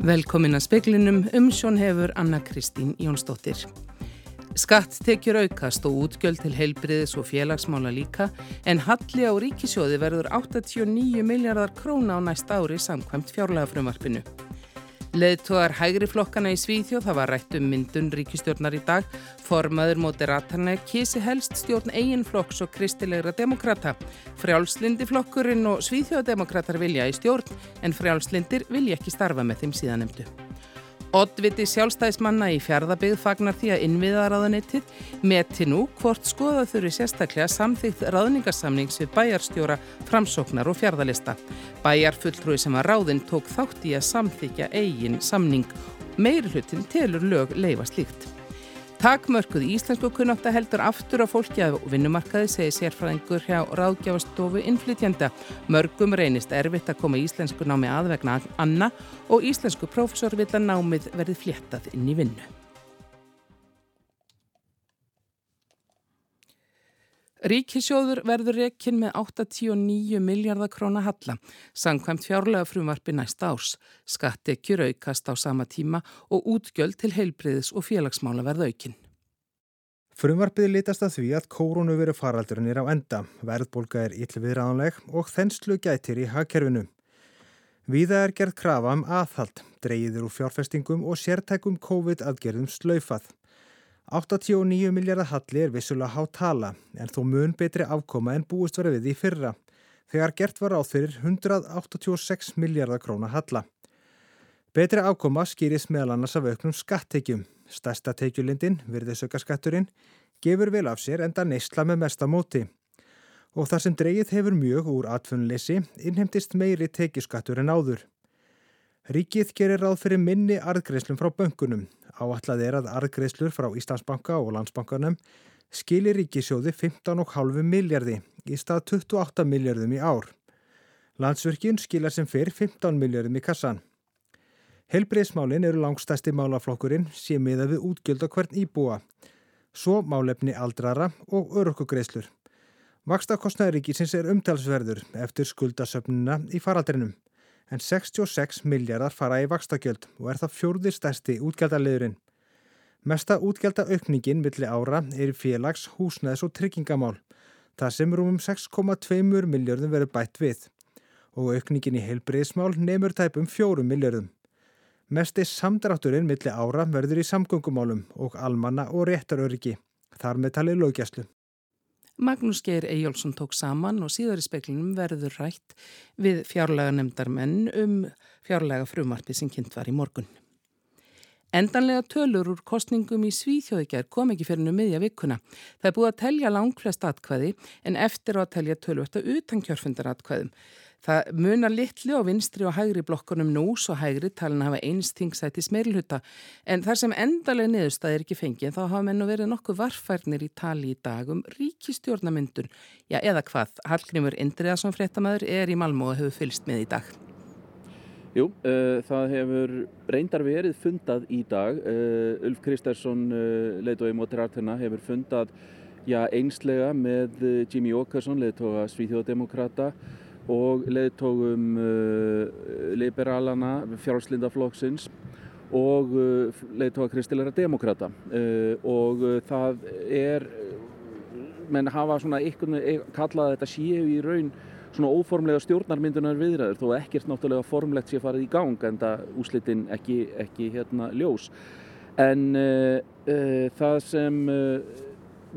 Velkomin að speklinum umsjón hefur Anna Kristín Jónsdóttir. Skatt tekjur aukast og útgjöld til heilbriðis og félagsmála líka en halli á ríkisjóði verður 89 miljardar króna á næst ári samkvæmt fjárlega frumarpinu. Leðtóðar hægri flokkana í Svíþjóð var rætt um myndun ríkistjórnar í dag. Formaður Moderaterna kísi helst stjórn eigin flokks og kristilegra demokrata. Frjálslindi flokkurinn og Svíþjóðdemokrater vilja í stjórn en frjálslindir vilja ekki starfa með þeim síðanemdu. Oddviti sjálfstæðismanna í fjardabigð fagnar því að innviðaráðanettið meti nú hvort skoða þurfi sérstaklega samþýtt ráðningarsamnings við bæjarstjóra, framsóknar og fjardalista. Bæjarfulltrúi sem var ráðinn tók þátt í að samþykja eigin samning. Meiri hlutin telur lög leifa slíkt. Takmörkuð íslensku kunnáta heldur aftur á fólki að vinnumarkaði segi sérfræðingur hjá ráðgjafastofu innflytjanda. Mörgum reynist erfitt að koma íslensku námi aðvegna anna og íslensku prófessor vil að námið verði fléttað inn í vinnu. Ríkisjóður verður rekin með 89 miljardar króna halla, sangkvæmt fjárlega frumvarfi næsta árs. Skattekjur aukast á sama tíma og útgjöld til heilbriðis og félagsmála verða aukinn. Frumvarpið litast að því að kórunu veru faraldurinn er á enda, verðbólka er yllviðræðanleg og þenslu gætir í hagkerfinu. Víða er gerð krafa um aðhald, dreyður úr fjárfestingum og sértækum COVID-aðgerðum slaufað. 89 miljardar halli er vissulega há tala en þó mun betri afkoma en búist verið við í fyrra þegar gert var áð fyrir 186 miljardar króna halla. Betri afkoma skýris meðal annars af auknum skattekjum. Stærsta tekjulindin, virðisaukaskatturinn, gefur vel af sér enda neysla með mesta móti. Og þar sem dreyið hefur mjög úr atfunnleysi innhemtist meiri tekjuskattur en áður. Ríkið gerir ráð fyrir minni arðgreislum frá böngunum Áallat er að arðgreislur frá Íslandsbanka og Landsbankanum skilir ríkisjóði 15,5 miljardi í stað 28 miljardum í ár. Landsverkin skilar sem fyrr 15 miljardum í kassan. Helbreyðsmálin eru langstæsti málaflokkurinn sem miða við útgjöld á hvern íbúa, svo málefni aldrara og örökkugreislur. Vakstakostnaði ríkisins er umtalsverður eftir skuldasöfnuna í faraldrinum en 66 miljardar fara í vakstakjöld og er það fjórði stærsti útgjaldaliðurinn. Mesta útgjaldaaukningin milli ára er í félags, húsnæðs og tryggingamál, það sem rúmum 6,2 miljardum verður bætt við og aukningin í heilbreyðsmál nefnur tæpum 4 miljardum. Mesti samdrátturinn milli ára verður í samgöngumálum og almanna og réttaröryggi, þar með talið lögjæslu. Magnús Geir Eyjólfsson tók saman og síðar í speklinum verður rætt við fjárlega nefndarmenn um fjárlega frumarpi sem kynnt var í morgun. Endanlega tölur úr kostningum í Svíþjóðikjar kom ekki fyrir nú miðja vikuna. Það er búið að telja langflest atkvæði en eftir að telja tölvösta utan kjörfundar atkvæðum. Það munar litli á vinstri og hægri blokkunum nú svo hægri talin að hafa eins tingsæti smerilhuta en þar sem endalega niðurstað er ekki fengið þá hafa menn verið nokkuð varfærnir í tali í dag um ríkistjórnamyndun. Já eða hvað, Hallgrímur Indriðarsson fréttamaður er í Malmö og hefur fylst með í dag. Jú, uh, það hefur reyndar verið fundað í dag. Uh, Ulf Kristersson, uh, leiðtói Móttirartina, hefur fundað já, einslega með Jimmy Åkesson, leiðtóa Svíþjóðdemokrata og leðtógum uh, liberalana, fjárslindaflokksins og uh, leðtóga kristilegra demokrata uh, og uh, það er, menn hafa svona einhvern veginn kallað þetta séu í raun svona óformlega stjórnarmyndunar viðræður þó ekkert náttúrulega formlegt sé farið í gang en það úslitin ekki, ekki hérna ljós. En uh, uh, það sem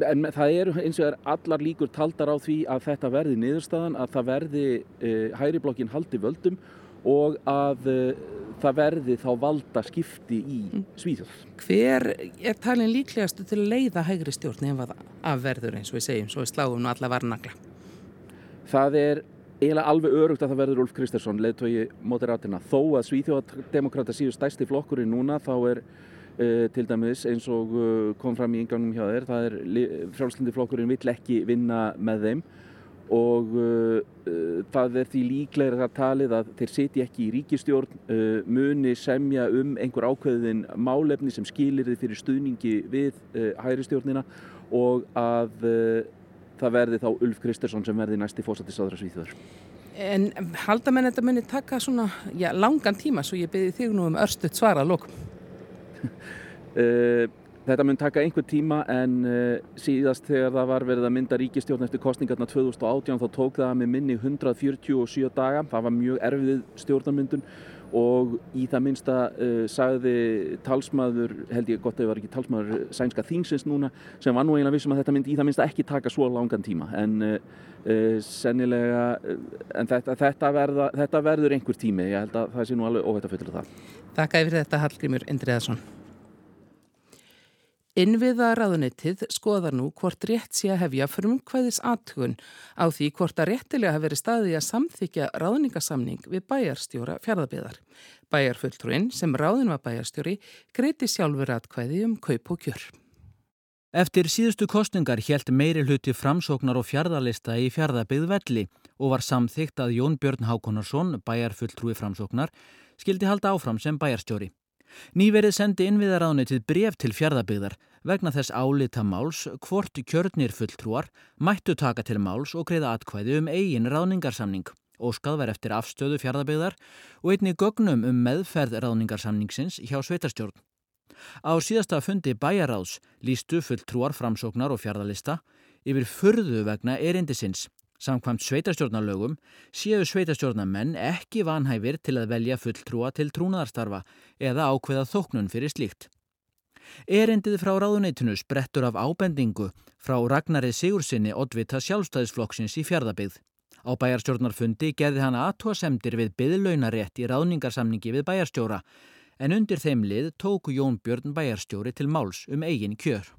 en það eru eins og er allar líkur taldar á því að þetta verði niðurstaðan, að það verði uh, hægri blokkin haldi völdum og að uh, það verði þá valda skipti í mm. Svíþjóð. Hver er talin líklegastu til að leiða hægri stjórn ef að verður eins og við segjum, svo við sláum nú alla varnagla? Það er eiginlega alveg örugt að það verður Ulf Kristersson, leiðtói mótiratina. Þó að Svíþjóðdemokrata síður stæsti flokkurinn núna, þá er til dæmis eins og uh, kom fram í ynganum hjá þér það er frjálslindi flokkurinn vill ekki vinna með þeim og uh, það er því líklega talið að þeir sitja ekki í ríkistjórn, uh, muni semja um einhver ákveðin málefni sem skilir þið fyrir stuðningi við uh, hægri stjórnina og að það verði þá Ulf Kristersson sem verði næsti fósættisáðra svíþjóður. En halda menn þetta muni taka svona já, langan tíma svo ég byrði þig nú um örstuðt svara. Uh, Þetta mun taka einhver tíma en uh, síðast þegar það var verið að mynda ríkistjórn eftir kostningarna 2018 þá tók það með minni 147 daga. Það var mjög erfið stjórnarmyndun og í það minnsta uh, sagði talsmaður, held ég gott að það var ekki talsmaður sænska þingsins núna sem var nú eiginlega vissum að þetta myndi í það minnsta ekki taka svo langan tíma en uh, sennilega, en þetta, þetta, verða, þetta verður einhver tími, ég held að það sé nú alveg óhætt að fulla það. Takk fyrir þetta Hallgrímur Indriðarsson. Innviðaráðunitið skoðar nú hvort rétt sé að hefja frumkvæðis aðtugun á því hvort að réttilega hafi verið staði að samþykja ráðningasamning við bæjarstjóra fjárðabiðar. Bæjarfulltrúinn sem ráðin var bæjarstjóri greiti sjálfur aðkvæði um kaup og kjör. Eftir síðustu kostningar helt meiri hluti framsóknar og fjárðarlista í fjárðabið velli og var samþygt að Jón Björn Hákonarsson, bæjarfulltrúi framsóknar, skildi halda áfram sem bæjarstjóri. Nýverið sendi innviðaráðnitið bref til fjárðabygðar vegna þess álita máls hvort kjörnir fulltrúar mættu taka til máls og greiða atkvæði um eigin ráðningarsamning. Óskað var eftir afstöðu fjárðabygðar og einni gögnum um meðferð ráðningarsamningsins hjá sveitarstjórn. Á síðasta fundi bæjaráðs lístu fulltrúar framsóknar og fjárðalista yfir fyrðu vegna erindisins Samkvæmt sveitarstjórnarlögum séu sveitarstjórnarmenn ekki vanhæfir til að velja fulltrúa til trúnaðarstarfa eða ákveða þóknun fyrir slíkt. Erindið frá ráðuneytinu sprettur af ábendingu frá Ragnarið Sigursinni oddvita sjálfstæðisflokksins í fjardabið. Á bæjarstjórnarfundi gerði hann aðtóasemdir við byðlaunarétt í ráðningarsamningi við bæjarstjóra en undir þeim lið tóku Jón Björn bæjarstjóri til máls um eigin kjör.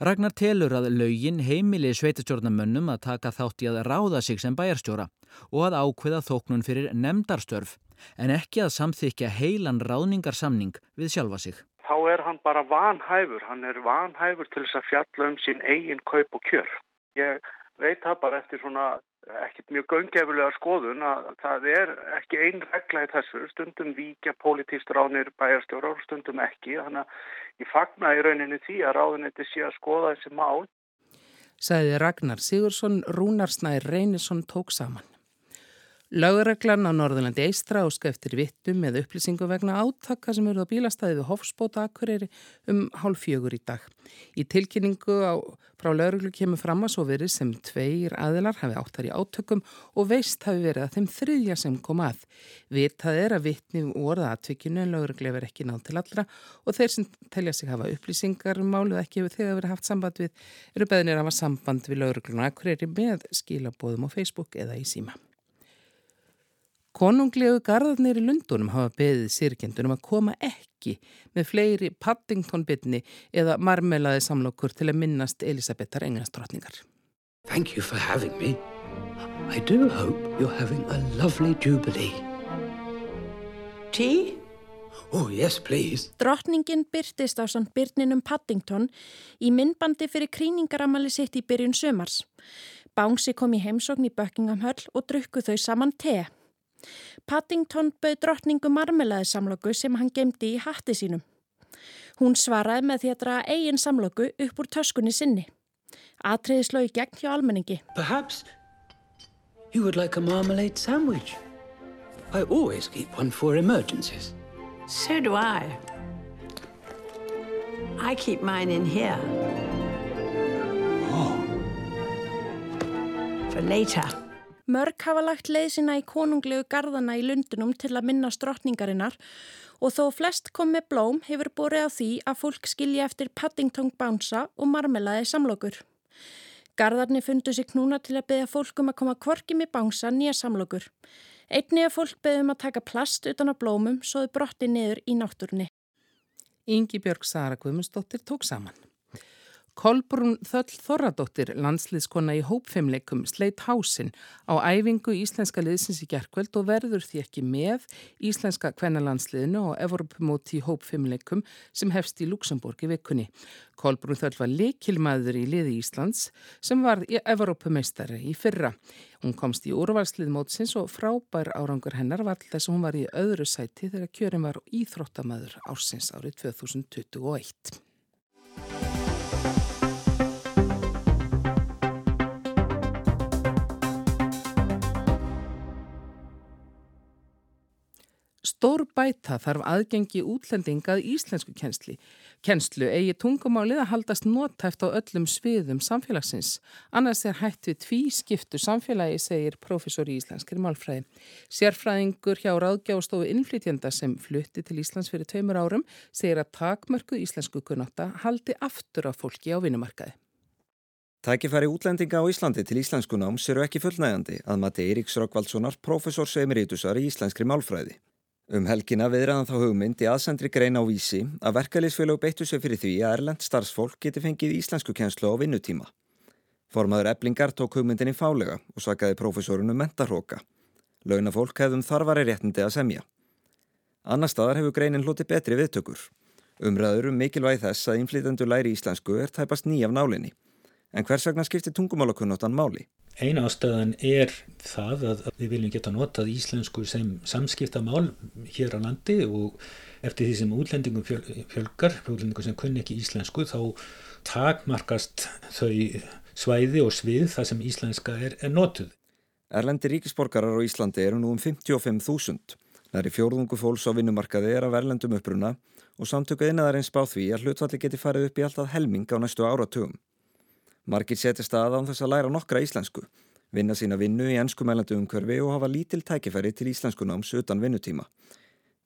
Ragnar telur að laugin heimili sveitastjórnamönnum að taka þátt í að ráða sig sem bæjarstjóra og að ákveða þóknun fyrir nefndarstörf en ekki að samþykja heilan ráðningarsamning við sjálfa sig. Þá er hann bara vanhæfur, hann er vanhæfur til þess að fjalla um sín eigin kaup og kjör. Ég veit það bara eftir svona ekkert mjög göngefulega skoðun að það er ekki einn regla í þessu, stundum víkja politíst ránir bæjarstjóra og stundum ekki, þannig að ég fagna í rauninni því að ráðunetti sé að skoða þessi mál. Sæði Ragnar Sigursson, Rúnarsnær Reynisson tók saman. Lauðreglan á Norðurlandi Eistra áska eftir vittum með upplýsingu vegna átaka sem eru á bílastæði við Hofsbóta Akureyri um hálf fjögur í dag. Í tilkynningu á, frá lauðreglu kemur fram að svo verið sem tveir aðilar hafi áttar í átökum og veist hafi verið að þeim þriðja sem kom að. Vitað er að vittni orða aðtökinu en lauðreglu er ekki nátt til allra og þeir sem telja sig hafa upplýsingar um máluð ekki hefur þegar verið haft samband við eru beðinir að hafa samband við lauðregluna Akureyri með skilabóðum á Facebook eða í síma. Konunglegu gardarnir í Lundunum hafa beðið sirkjendunum að koma ekki með fleiri Paddington-bytni eða marmelaði samlokur til að minnast Elisabethar englastrótningar. Thank you for having me. I do hope you're having a lovely jubilee. Tea? Oh yes, please. Drottningin byrtist á samt byrninum Paddington í myndbandi fyrir kríningaramali sitt í byrjun sömars. Bánsi kom í heimsókn í Buckingham Hall og drukku þau saman te. Paddington bauð drottningu marmelaði samlöku sem hann gemdi í hatti sínum. Hún svaraði með því að draga eigin samlöku upp úr töskunni sinni. Atriði sló í gegn hjá almenningi. Perhaps you would like a marmalade sandwich. I always keep one for emergencies. So do I. I keep mine in here. Oh. For later. Mörg hafa lagt leið sína í konunglegu gardana í Lundunum til að minna drottningarinnar og þó flest kom með blóm hefur borið á því að fólk skilja eftir Paddington Bounsa og marmelaði samlokur. Gardarni fundu sig knúna til að beðja fólkum að koma kvorki með Bounsa nýja samlokur. Einni að fólk beðum að taka plast utan á blómum svo þau brotti niður í náttúrunni. Ingi Björg Sara Guðmundsdóttir tók saman. Kolbrún Þöll Þorradóttir, landsliðskona í hópfimleikum, sleitt hásin á æfingu íslenska liðsins í gerkvöld og verður því ekki með íslenska kvennalandsliðinu og Evropamóti í hópfimleikum sem hefst í Luxemburg í vikunni. Kolbrún Þöll var likilmaður í liði Íslands sem var Evropameistari í fyrra. Hún komst í úrvalslið mótsins og frábær árangur hennar var alltaf að hún var í öðru sæti þegar kjörin var íþróttamaður ársins árið 2021. Stór bæta þarf aðgengi útlendingað íslensku kjensli. Kjenslu eigi tungumálið að haldast nótæft á öllum sviðum samfélagsins. Annars er hætt við tví skiptu samfélagi, segir profesor í íslenskri málfræði. Sérfræðingur hjá ráðgjástofu innflytjenda sem flutti til Íslands fyrir tveimur árum segir að takmörku íslensku kunnotta haldi aftur af fólki á vinnumarkaði. Tækifæri útlendinga á Íslandi til íslenskunáms eru ekki fullnægandi að mati Eiríks Rökkvaldssonar, profesors emeritusar í íslenskri málfræði. Um helgina viðræðan þá hugmynd í aðsendri grein á vísi að verkalýsfélög beittu sig fyrir því að erlend starfsfólk geti fengið íslensku kjenslu á vinnutíma. Formaður eblingar tók hugmyndin í fálega og svakaði profesorinu mentarhóka. Launafólk hefðum þarfari réttindi að semja. Annar staðar hefur greinin hloti betri viðtökur. Umræður um mikilvægi þess að inflýtendur læri íslensku er tæpast ný af nálinni. En hvers vegna skiptir tungumálakunnóttan máli? Eina ástæðan er það að við viljum geta notað íslensku sem samskiptamál hér á landi og eftir því sem útlendingum fjölgar, útlendingum sem kunni ekki íslensku, þá takmarkast þau svæði og svið þar sem íslenska er, er notuð. Erlendi ríkisborgarar á Íslandi eru nú um 55.000. Það er í fjórðungu fólks á vinnumarkaði er af erlendum uppruna og samtöku einaðarins bá því að hlutvalli geti farið upp í alltaf helming á næstu áratugum. Margir setja stað án þess að læra nokkra íslensku, vinna sína vinnu í ennskumælandi umkörfi og hafa lítil tækifæri til íslenskunáms utan vinnutíma.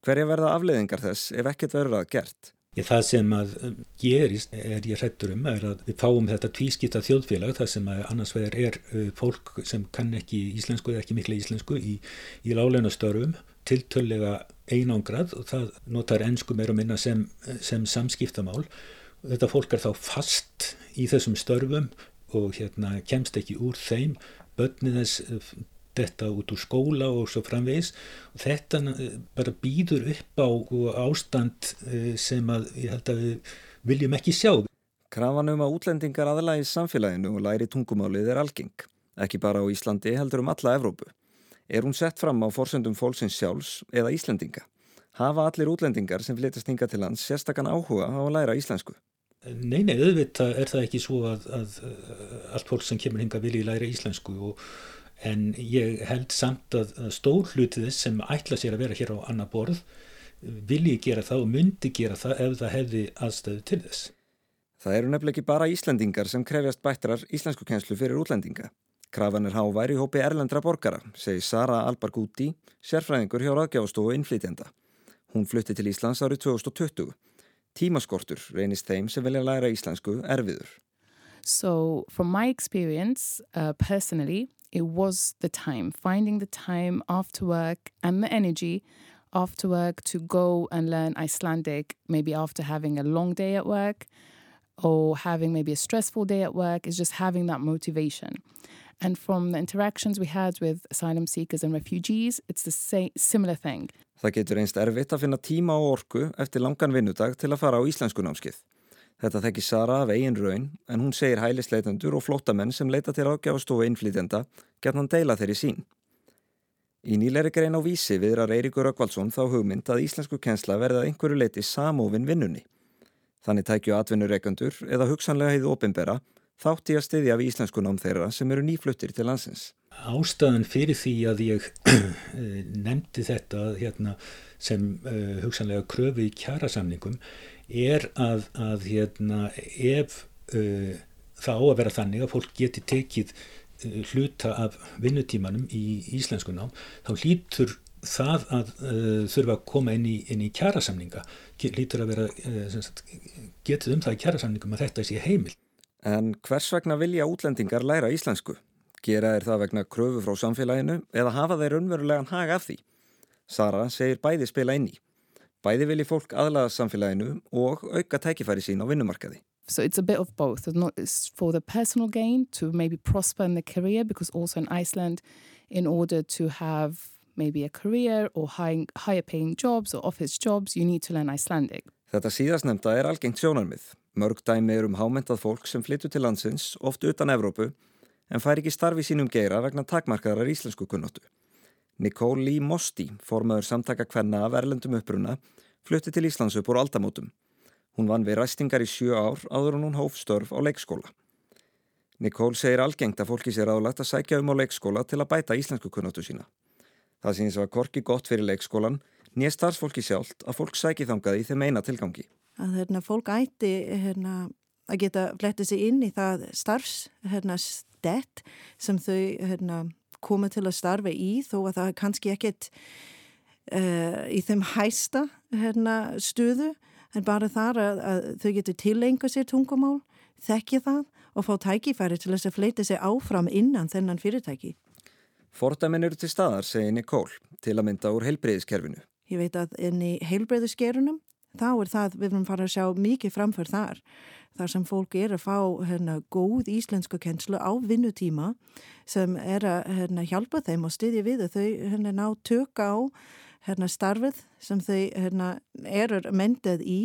Hverja verða afleðingar þess ef ekkert verður að gert? Ég, það sem að um, gerist er ég hrettur um er að við fáum þetta tvískipta þjóðfélag þar sem að annars vegar er uh, fólk sem kann ekki íslensku eða ekki mikla íslensku í, í láleina störfum tiltöllega einangrað og það notar ennsku meira og minna sem, sem samskiptamál þetta fólk er þá fast í þessum störfum og hérna kemst ekki úr þeim börnið þess eh, þetta út úr skóla og svo framvegis og þetta eh, bara býður upp á ástand eh, sem að ég held að við viljum ekki sjá. Krafan um að útlendingar aðlægi samfélaginu og læri tungumálið er algeng, ekki bara á Íslandi heldur um alla Evrópu. Er hún sett fram á forsöndum fólksins sjálfs eða Íslendinga? Hafa allir útlendingar sem flytast hinga til lands sérstakann áhuga á að læra íslensku? Nei, nei, auðvitað er það ekki svo að, að, að allt fólk sem kemur hinga vilji læra íslensku og, en ég held samt að, að stór hlutið sem ætla sér að vera hér á annar borð vilji gera það og myndi gera það ef það hefði aðstöðu til þess. Það eru nefnileg ekki bara Íslendingar sem krefjast bættrar íslensku kjenslu fyrir útlendinga. Krafan er háværi hópi erlendra borgara, segi Sara Albargúti, sérfræðingur hjá Ráðgjáðstofu innflytjenda. Hún flutti til Íslands árið 2020. Tímaskortur reynist þeim sem vilja læra íslensku erfiður. So from my experience uh, personally, it was the time, finding the time after work and the energy after work to go and learn Icelandic, maybe after having a long day at work or having maybe a stressful day at work, is just having that motivation. And from the interactions we had with asylum seekers and refugees, it's the same, similar thing. Það getur einst erfitt að finna tíma og orku eftir langan vinnudag til að fara á íslensku námskið. Þetta þekki Sara af eigin raun en hún segir hælisleitendur og flótamenn sem leita til ágjafastofu innflýtenda gert hann deila þeirri sín. Í nýleiri grein á vísi viðrar Eiríkur Ökvaldsson þá hugmynd að íslensku kensla verða einhverju leiti samófin vinnunni. Þannig tækju atvinnureikandur eða hugsanlega heiðu opimbera þátt í að styðja við íslensku nám þeirra sem eru nýfluttir til landsins. Ástæðan fyrir því að ég eh, nefndi þetta hérna, sem uh, hugsanlega kröfu í kjærasamningum er að, að hérna, ef uh, það á að vera þannig að fólk geti tekið uh, hluta af vinnutímanum í íslenskunám þá hlýtur það að þurfa að koma inn í, inn í kjærasamninga hlýtur að vera sagt, getið um það í kjærasamningum að þetta sé heimil. En hvers vegna vilja útlendingar læra íslensku? Gera þeir það vegna kröfu frá samfélaginu eða hafa þeir unverulegan hag af því? Sara segir bæði spila inn í. Bæði vilji fólk aðlaða samfélaginu og auka tækifæri sín á vinnumarkaði. So it's a bit of both. It's, for the personal gain to maybe prosper in the career because also in Iceland in order to have maybe a career or high, higher paying jobs or office jobs you need to learn Icelandic. Þetta síðastnemda er algengt sjónarmið. Mörg dæmi er um hámentað fólk sem flyttu til landsins, oft utan Evrópu, en fær ekki starfi sínum geira vegna takmarkaðar íslensku kunnóttu. Nicole Lee Mosti, formaður samtaka kvenna af erlendum uppruna, flutti til Íslands upp úr aldamótum. Hún vann við ræstingar í sjö ár áður en hún hóf störf á leikskóla. Nicole segir algengt að fólki sér aðlagt að sækja um á leikskóla til að bæta íslensku kunnóttu sína. Það sýnist að korki gott fyrir leikskólan, nýja starfsfólki sjálft að fólk sæki þangað í þeim eina tilgangi. Að hérna, fólk ætti hérna, að geta flettið sig inn í það starfs hérna, sem þau hérna, koma til að starfa í þó að það er kannski ekkit uh, í þeim hæsta hérna, stuðu en bara þar að, að þau getur tilenga sér tungumál, þekkja það og fá tækifæri til þess að fleita sig áfram innan þennan fyrirtæki. Fordæmin eru til staðar, segir Nikól, til að mynda úr heilbreyðiskerfinu. Ég veit að inn í heilbreyðiskerunum, þá er það, við erum farið að sjá mikið framför þar. Þar sem fólk er að fá hérna, góð íslensku kennslu á vinnutíma sem er að hérna, hjálpa þeim og styðja við að þau hérna, ná tök á hérna, starfið sem þau hérna, eru mendað í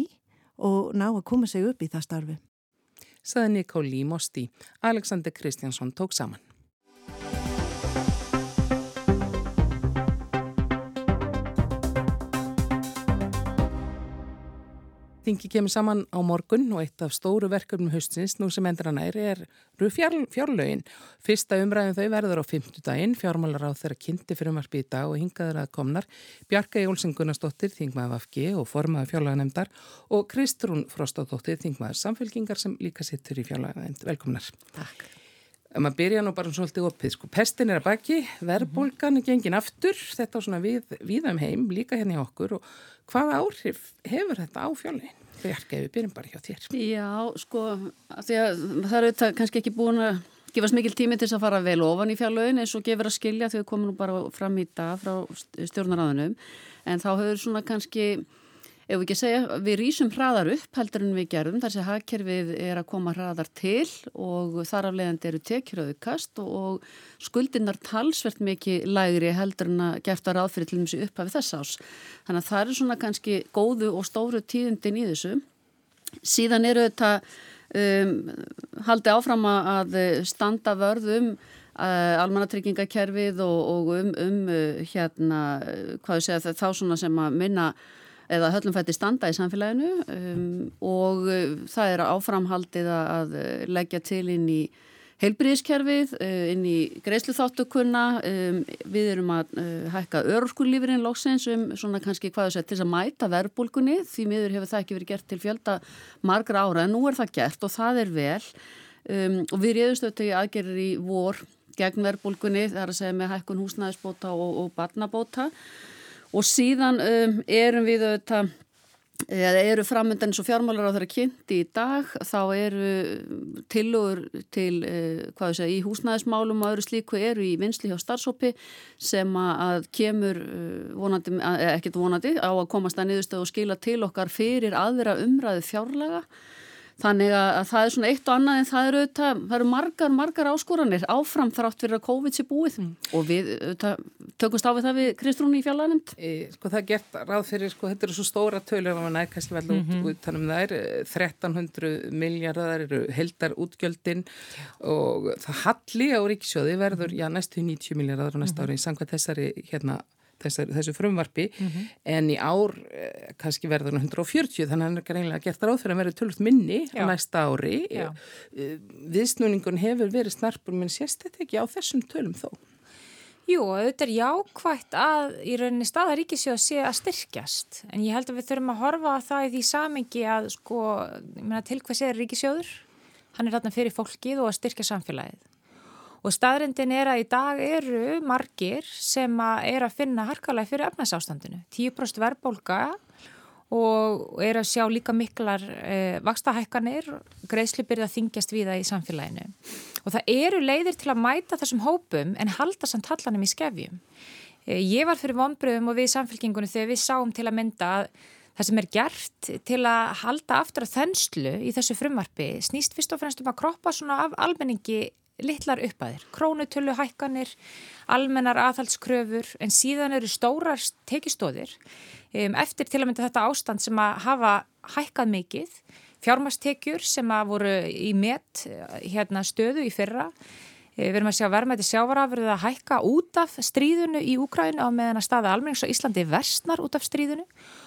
og ná að koma sig upp í það starfi. Saði Nikól Límosti. Alexander Kristjánsson tók saman. Þingi kemur saman á morgun og eitt af stóru verkefnum haustins nú sem endur hann er er fjárlögin. Fyrsta umræðin þau verður á fymtudaginn, fjármálar á þeirra kynnti fyrir margt í dag og hingaður að komnar Bjarka Jólsson Gunnarsdóttir, þingmaður FG og formaður fjárlöganemdar og Kristrún Frostóttir, þingmaður samfélkingar sem líka sittur í fjárlöganemd. Velkomnar. Takk. Maður byrja nú bara svolítið opið, sko. Pestin er að baki, verðbólgan er gengin aftur, þetta á svona við, við um heim, líka hérna í okkur og hvaða áhrif hefur þetta á fjárlegin? Bjarka, við byrjum bara hjá þér. Já, sko, það eru kannski ekki búin að gefast mikil tími til þess að fara vel ofan í fjárlegin eins og gefur að skilja að við komum nú bara fram í dag frá stjórnaráðunum, en þá hefur svona kannski ef við ekki segja, við rýsum hraðar upp heldur en við gerum, þar sem hagkerfið er að koma hraðar til og þar af leiðandi eru tekjuröðu kast og skuldinnar talsvert mikið lægri heldur en að gefta ráð fyrir til þessu upphafi þess ás. Þannig að það er svona kannski góðu og stóru tíðundin í þessu. Síðan eru þetta um, haldið áfram að standa vörðum uh, almannatryggingakerfið og, og um, um uh, hérna, hvað ég segja, þá svona sem að minna eða höllum fætti standa í samfélaginu um, og uh, það er áframhaldið að leggja til inn í heilbríðiskerfið, uh, inn í greiðsluþáttökunna, um, við erum að uh, hækka örurskúllífurinn lóksins um svona kannski hvað þess að til að mæta verbulgunni, því miður hefur það ekki verið gert til fjölda margra ára en nú er það gert og það er vel. Um, og við reyðumst auðvitað í aðgerir í vor gegn verbulgunni, það er að segja með hækkun húsnæðisbóta og, og barnabóta og síðan um, erum við auðvitað eða eru framöndan eins og fjármálar á þeirra kynnti í dag þá eru tilugur til hvað ég segja í húsnæðismálum og öðru slíku eru í vinsli hjá starfsópi sem að kemur vonandi, ekkert vonandi á að komast að niðurstöðu og skila til okkar fyrir aðra umræðu fjárlega Þannig að það er svona eitt og annað en það eru, það, það eru margar, margar áskoranir áfram þrátt fyrir að COVID sé búið mm. og við það, tökumst á við það við Kristrúni í fjallanemt. E, sko það er gert ráð fyrir, sko þetta eru svo stóra tölur að maður nækast vel út, mm -hmm. út þannig að það er 1300 miljardar eru heldar útgjöldin já. og það halli á ríkisjóði verður, já næstu 90 miljardar á næsta mm -hmm. ári, samkvæmt þessari hérna Þessu, þessu frumvarpi mm -hmm. en í ár eh, kannski verður 140 þannig að hann er greinlega gert ráð fyrir að verður tölvöld minni Já. á næsta ári Já. Eh, viðsnúningun hefur verið snarpur menn sést þetta ekki á þessum tölum þó Jú, auðvitað er jákvægt að í rauninni staðaríkisjóð sé að styrkjast en ég held að við þurfum að horfa að það í því samengi að sko, til hvers er ríkisjóður? Hann er þarna fyrir fólkið og að styrkja samfélagið Og staðrindin er að í dag eru margir sem að er að finna harkalega fyrir efnarsástandinu. 10% verðbólka og er að sjá líka miklar eh, vakstahækkanir, greiðslipir að þingjast viða í samfélaginu. Og það eru leiðir til að mæta þessum hópum en halda samt hallanum í skefjum. Eh, ég var fyrir vonbröðum og við í samfélkingunum þegar við sáum til að mynda að Það sem er gert til að halda aftur að þenslu í þessu frumvarfi snýst fyrst og fremst um að kroppa svona af almenningi litlar uppaðir, krónutölu hækkanir, almennar aðhaldskröfur en síðan eru stórar tekistóðir um, eftir til að mynda þetta ástand sem að hafa hækkað mikið, fjármastekjur sem að voru í met hérna, stöðu í fyrra. Eh, við erum að sjá verðmætti sjávarafurðið að hækka út af stríðunu í Úkrænu á meðan að staða almennings á Íslandi versnar út af stríðunu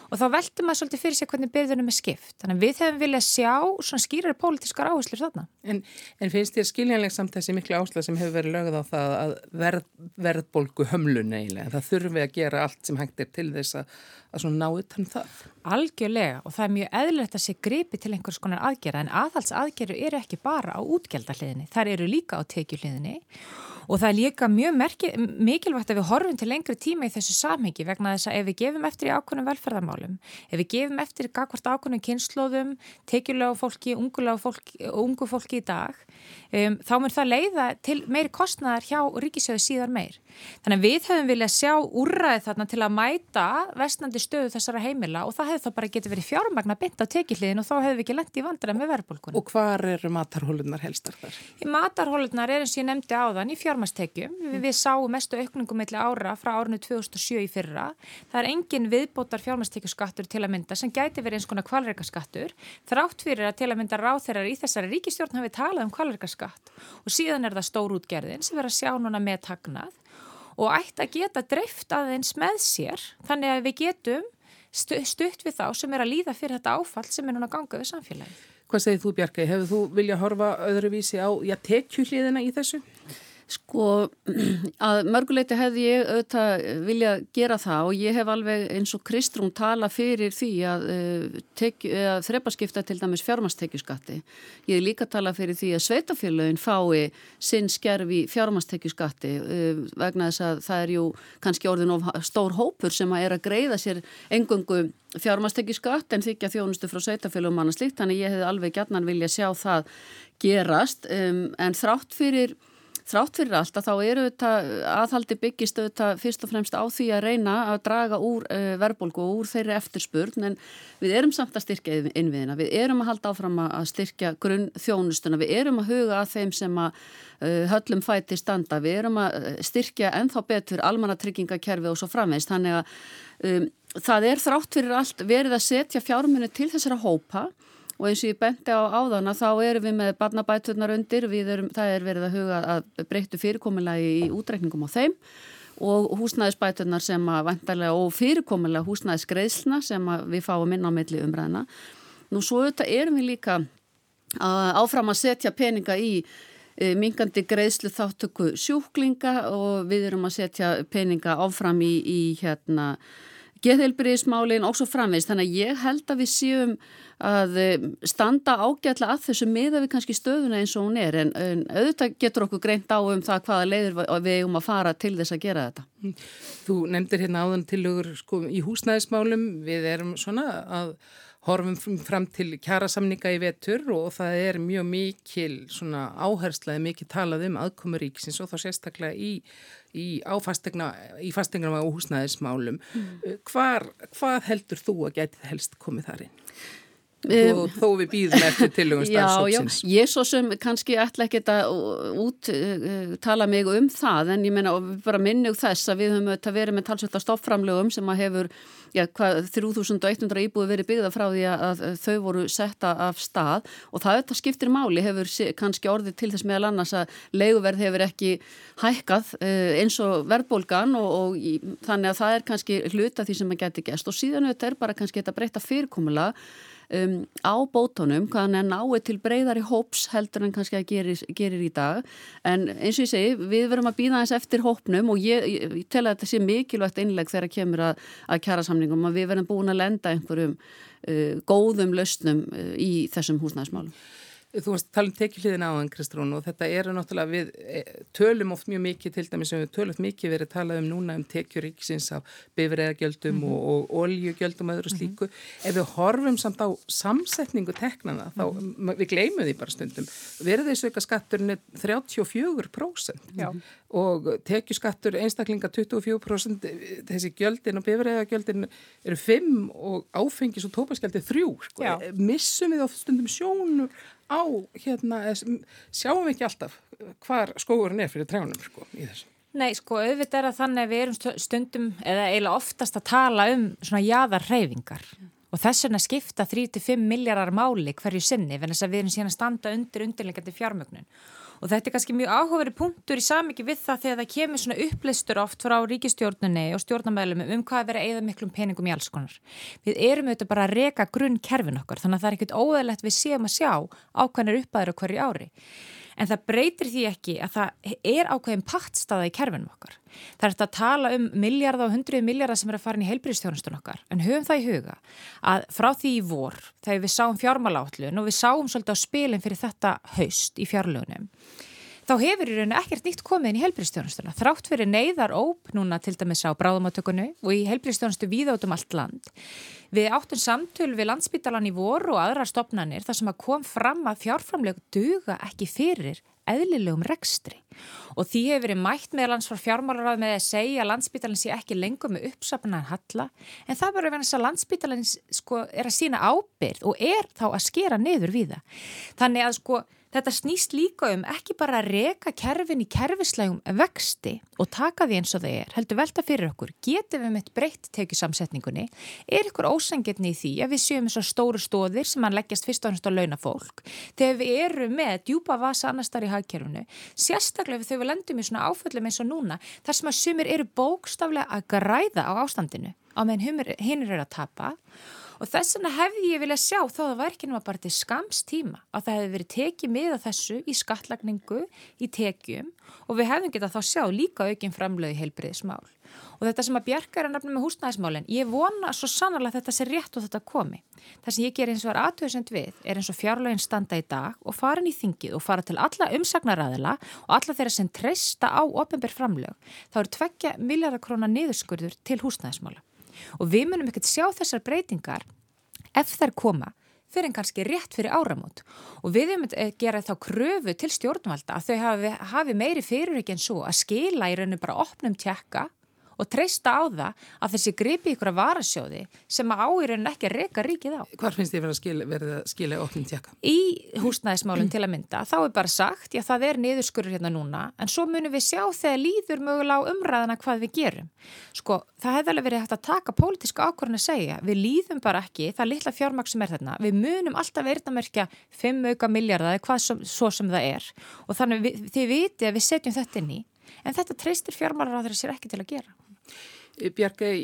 og þá veltum maður svolítið fyrir sig hvernig byrðunum er skipt. Þannig að við hefum viljað sjá svona skýrar pólitískar áherslur þarna. En, en finnst þér skiljanleg samt þessi miklu áhersla sem hefur verið lögð á það að verð, verðbolgu hömlun eiginlega. Það þurfi að gera allt sem hengt er til þess að, að svona ná utan það. Algjörlega og það er mjög eðlilegt að sé gripi til einhvers konar aðgerða en aðhalsaðgerðu eru ekki bara á útgjaldahliðinni. Það eru líka á tekjuhliðinni Og það er líka mjög merki, mikilvægt að við horfum til lengri tíma í þessu samhengi vegna þess að ef við gefum eftir í ákvönum velferðarmálum, ef við gefum eftir gagvart ákvönum kynnslóðum, tekjulega fólki, ungu fólki í dag, um, þá mér það leiða til meiri kostnæðar hjá ríkisjöðu síðar meir. Þannig að við höfum viljað sjá úrræði þarna til að mæta vestnandi stöðu þessara heimila og það hefur þá bara getið verið fjármagna bynd á tekjuhliðin og þá hefur við ekki lendið í vandræð með verðbólkunum. Og hvar eru matarhólunar helstar þar? Í matarhólunar er eins og ég nefndi áðan í fjármastekjum. Mm. Við, við sáum mestu aukningum melli ára frá árinu 2007 í fyrra. Það er engin viðbótar fjármastekjuskattur til að mynda sem gæti verið eins konar kvalreikaskattur. Þrátt fyrir að til að mynda ráþeirar í þessari ríkistjórn hafi talað um kvalreikaskatt og síðan er það stórútgerðin sem verður að sjá núna með tagnað og ætti að geta dreift aðeins með sér þannig að við getum stutt við þá sem er að líða fyrir þetta áfall sem er núna gangað við samfélagi. Hvað segir þú Bjarki? Hefur þú viljað horfa öðruvísi á tekjuhliðina í þessu? Sko að mörguleiti hefði ég auðvitað vilja gera það og ég hef alveg eins og Kristrún tala fyrir því að, uh, að þrepaskipta til dæmis fjármastekjuskatti. Ég hef líka tala fyrir því að sveitafélagin fái sinn skerfi fjármastekjuskatti uh, vegna þess að það er jú kannski orðin of stór hópur sem að er að greiða sér engungu fjármastekjuskatt en þykja þjónustu frá sveitafélagum manna slíkt. Þannig ég hef alveg gætnan vilja sjá það gerast um, en þrátt fyrir Þrátt fyrir allt að þá eru þetta aðhaldi byggist auðvitað fyrst og fremst á því að reyna að draga úr eh, verðbólgu og úr þeirri eftirspurn en við erum samt að styrkja innviðina, við erum að halda áfram að styrkja grunn þjónustuna, við erum að huga að þeim sem að uh, höllum fæti standa, við erum að eh, styrkja ennþá betur almannatryggingakerfi og svo framveist, þannig að um, það er þrátt fyrir allt verið að setja fjármunni til þessara hópa og eins og ég benti á áðana þá erum við með barnabæturnar undir, erum, það er verið að huga að breyttu fyrirkomulega í útreikningum á þeim og húsnæðisbæturnar sem að vantarlega og fyrirkomulega húsnæðisgreðsluna sem við fáum inn á milli umræðina. Nú svo auðvitað erum við líka að áfram að setja peninga í e, mingandi greiðslu þáttöku sjúklinga og við erum að setja peninga áfram í, í hérna geðheilbriðismálinn og svo framveist. Þannig að ég held að við séum að eh, standa ágætla að þessu miða við kannski stöðuna eins og hún er en, en auðvitað getur okkur greint á um það hvaða leiður við um að fara til þess að gera þetta. Þú nefndir hérna áðan tilugur sko, í húsnæðismálum, við erum svona að horfum fram til kjærasamninga í vetur og það er mjög mikil áherslaði mikið talað um aðkomuríksins og þá sérstaklega í, í fastegna og húsnæðismálum. Mm. Hvar, hvað heldur þú að getið helst komið þar inn? Um, þó við býðum eftir tilugum starfsóksins. Já, já, ég svo sem kannski ætla ekki að út uh, tala mig um það en ég menna og bara minni úr þess að við höfum verið með talsvölda stoffframlegum sem að hefur já, hvað, 3100 íbúi verið byggða frá því að þau voru setta af stað. Og það þetta skiptir máli hefur kannski orðið til þess meðal annars að leiguverð hefur ekki hækkað uh, eins og verðbólgan og, og þannig að það er kannski hluta því sem að geti gæst og síðan þetta er bara kannski þetta breyta fyrirkomula um, á bótonum, hvaðan er náið til breyðari hóps heldur en kannski að gerir, gerir í dag en eins og ég segi, við verum að býða eins eftir hópnum og ég, ég, ég tel að þetta sé mikilvægt einleg þegar kemur að, að kjæra samningum að við verum búin að lenda einhverjum uh, góðum lausnum uh, í þessum húsnæðismálum. Þú veist, tala um tekjuhliðin á þann Kristrún og þetta eru náttúrulega við e, tölum oft mjög mikið til dæmis sem við tölum mikið verið að tala um núna um tekjuríksins af bifræðagjöldum mm -hmm. og, og oljugjöldum og öðru mhm. slíku. Mm -hmm. Ef við horfum samt á samsetningu teknana þá mm -hmm. við gleymum því bara stundum. Verðiðsauka skatturinn er 34% Já. og tekjuskattur einstaklinga 24% þessi gjöldin og bifræðagjöldin eru 5 og áfengis og tópaskjaldi 3. Sko. Missum við oft stundum sjónur á, hérna, sjáum ekki alltaf hvar skóurinn er fyrir trjánum sko, í þessu. Nei, sko, auðvitað er að þannig að við erum stundum, eða eiginlega oftast að tala um svona jáðarreyfingar mm. og þess vegna skipta 3-5 miljardar máli hverju sinni, en þess að við erum síðan að standa undir undirleikandi fjármögnun og þetta er kannski mjög áhugaveri punktur í samiki við það þegar það kemur svona uppleistur oft frá ríkistjórnunni og stjórnamæðlum um hvað er verið að eða miklum peningum í alls konar. Við erum auðvitað bara að reka grunn kerfin okkar þannig að það er ekkert óæðilegt við séum að sjá ákvæmur uppæður á hverju ári en það breytir því ekki að það er ákveðin pattstaða í kerfinum okkar. Það er að tala um miljardar og hundruð miljardar sem er að fara inn í heilbríðstjónustun okkar, en höfum það í huga að frá því í vor, þegar við sáum fjármálállun og við sáum svolítið á spilin fyrir þetta haust í fjárlunum, þá hefur í rauninu ekkert nýtt komið inn í helbriðstjónustuna. Þrátt fyrir neyðar óp núna til dæmis á bráðumátökunu og í helbriðstjónustu víðátum allt land. Við áttum samtölu við landsbytalan í voru og aðrar stopnarnir þar sem að kom fram að fjárframlegu duga ekki fyrir eðlilegum rekstri og því hefur verið mætt meðlans frá fjármálarað með að segja að landsbytalan sé ekki lengur með uppsapnaðan halla en það verður þess að landsbytalan sko, er að sína ábyrð og er þá að skera niður við það. Þannig að sko Þetta snýst líka um ekki bara að reka kerfin í kerfislegum vexti og taka því eins og það er, heldur velta fyrir okkur, getum við með breytt tekjusamsetningunni, er ykkur ósangirni í því að við séum þessar stóru stóðir sem hann leggjast fyrst og hannst á launafólk, þegar við erum með djúpa vasa annars þar í hagkerfunu, sérstaklega þegar við lendum í svona áföllum eins og núna, þar sem að sumir eru bókstaflega að græða á ástandinu á meðan hinn er að tapa og þess vegna hefði ég viljað sjá þó að verkinu var bara til skams tíma að það hefði verið tekið með að þessu í skattlagningu, í tekjum og við hefðum getað þá sjá líka aukinn framlögi heilbriðismál og þetta sem að Bjarka er að nefna með húsnæðismálinn ég vona svo sannarlega að þetta sé rétt og þetta komi. Það sem ég ger eins og er aðtöðsend við er eins og fjárlögin standa í dag og fara inn í þingið og fara til alla umsagnaræðila og alla þeirra sem treysta á ofenbyr framlög þá eru tveggja miljardakróna niðurskurður til húsnæðismála og við munum ekkert sjá þessar breytingar ef þær koma fyrir en kannski rétt fyrir áramót. Og við höfum að gera þá kröfu til stjórnvalda að þau hafi, hafi meiri fyrirreik en svo að skila í rauninu bara opnum tjekka og treysta á það að þessi gripi ykkur að varasjóði sem að áýrun ekki reyka ríkið á. Hvar finnst þið verið að skilja oknum tjekka? Í húsnæðismálum til að mynda. Þá er bara sagt, já það er niðurskurur hérna núna, en svo munum við sjá þegar líður mögulega á umræðana hvað við gerum. Sko, það hefði alveg verið hægt að taka pólitíska ákvörðin að segja, við líðum bara ekki, það er litla fjármaks sem er þarna, við munum alltaf verðnamerkja 5 auka miljardar hvað sem, svo sem það er og þannig við, þið viti að við setjum þetta inn í en þetta treystir fjármálar á þeirra sér ekki til að gera. Björgei,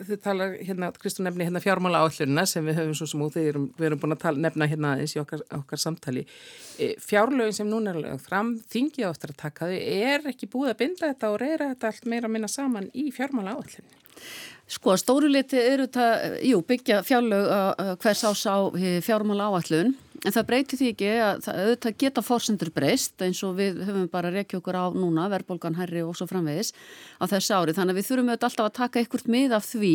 þið talar hérna, Kristún nefni hérna fjármála állurina sem við höfum svo sem út, erum, við erum búin að tala, nefna hérna eins í okkar, okkar samtali. E, fjárlögin sem núna er lögð fram, þingið áttur að taka þau, er ekki búið að binda þetta og reyra þetta allt meira að minna saman í fjármála állurina? Sko, stóruliti eru þetta, jú, byggja fjárlög hvers ás á fjármála áallun En það breyti því ekki að það geta fórsendur breyst eins og við höfum bara rekja okkur á núna, verðbólgan herri og svo framvegis á þessu ári. Þannig að við þurfum auðvitað alltaf að taka einhvert mið af því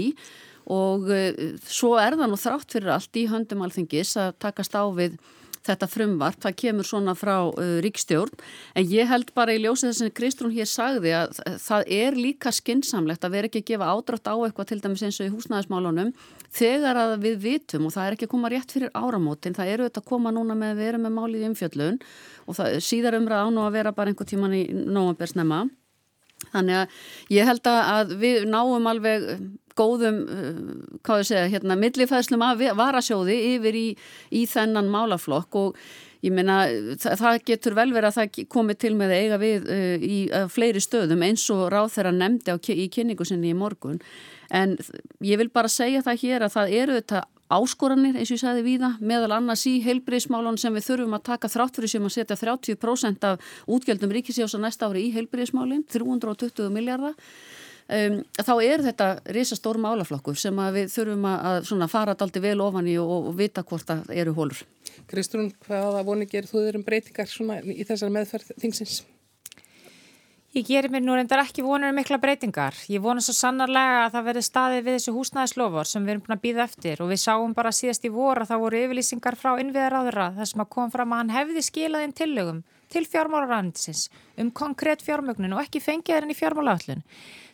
og uh, svo er það nú þrátt fyrir allt í höndum alþingis að takast á við þetta frumvart, það kemur svona frá uh, ríkstjórn, en ég held bara í ljósið þess að Kristrún hér sagði að það er líka skinsamlegt að vera ekki að gefa ádrátt á eitthvað til dæmis eins og í húsnæðismálunum þegar að við vitum og það er ekki að koma rétt fyrir áramótin, það eru þetta að koma núna með að vera með málið í umfjöllun og það síðar umræð án og að vera bara einhver tíman í nógambérsnema Þannig að ég held að við náum alveg góðum, uh, hvað ég segja, hérna, millifæðslum af varasjóði yfir í, í þennan málaflokk og ég meina það, það getur vel verið að það komi til með eiga við uh, í uh, fleiri stöðum eins og ráð þeirra nefndi á, í kynningu sinni í morgun. En ég vil bara segja það hér að það eru þetta áskoranir eins og ég sagði víða meðal annars í heilbriðismálun sem við þurfum að taka þrátt fyrir sem að setja 30% af útgjöldum ríkisjós á næsta ári í heilbriðismálin 320 miljardar um, þá er þetta risastór málaflokkur sem við þurfum að fara daldi vel ofan í og, og vita hvort það eru hólur. Kristrún, hvaða voni gerir þú þeirrum breytingar í þessar meðferð þingsins? Ég gerir mér nú reyndar ekki vonur um mikla breytingar. Ég vona svo sannarlega að það verði staðið við þessu húsnæðislofur sem við erum búin að býða eftir og við sáum bara síðast í voru að það voru yfirlýsingar frá innviðaráðura þar sem að kom fram að hann hefði skilaðinn tillögum til fjármálarandsins um konkrétt fjármögnun og ekki fengið þeirinn í fjármálaöllun.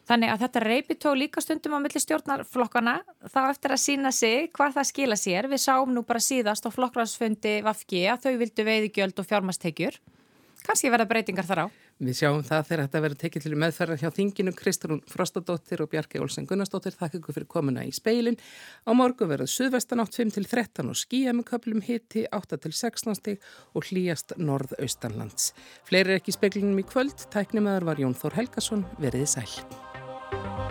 Þannig að þetta reypitó líka stundum á milli stjórnarflokkana þá eftir að sína sig hvað það skila sér. Við sáum nú bara síðast á flokkræðsfundi Vafgi að þau vildu veiðigjöld og fjármastekjur. Kanski verða breytingar þar á. Við sjáum það þegar þetta verður tekið til meðferðar hjá þinginu Kristrún Frostadóttir og Bjarki Olsen Gunnarsdóttir. Þakk ykkur fyrir komuna í speilin. Á morgu verður suðvestan 8-5-13 og skíja með köplum hitti 8-16 stig og hlýjast norðaustanlands. Fleiri er ekki í speiklinum í kvöld. Tæknimaður var Jón Þór Helgason. Veriði sæl.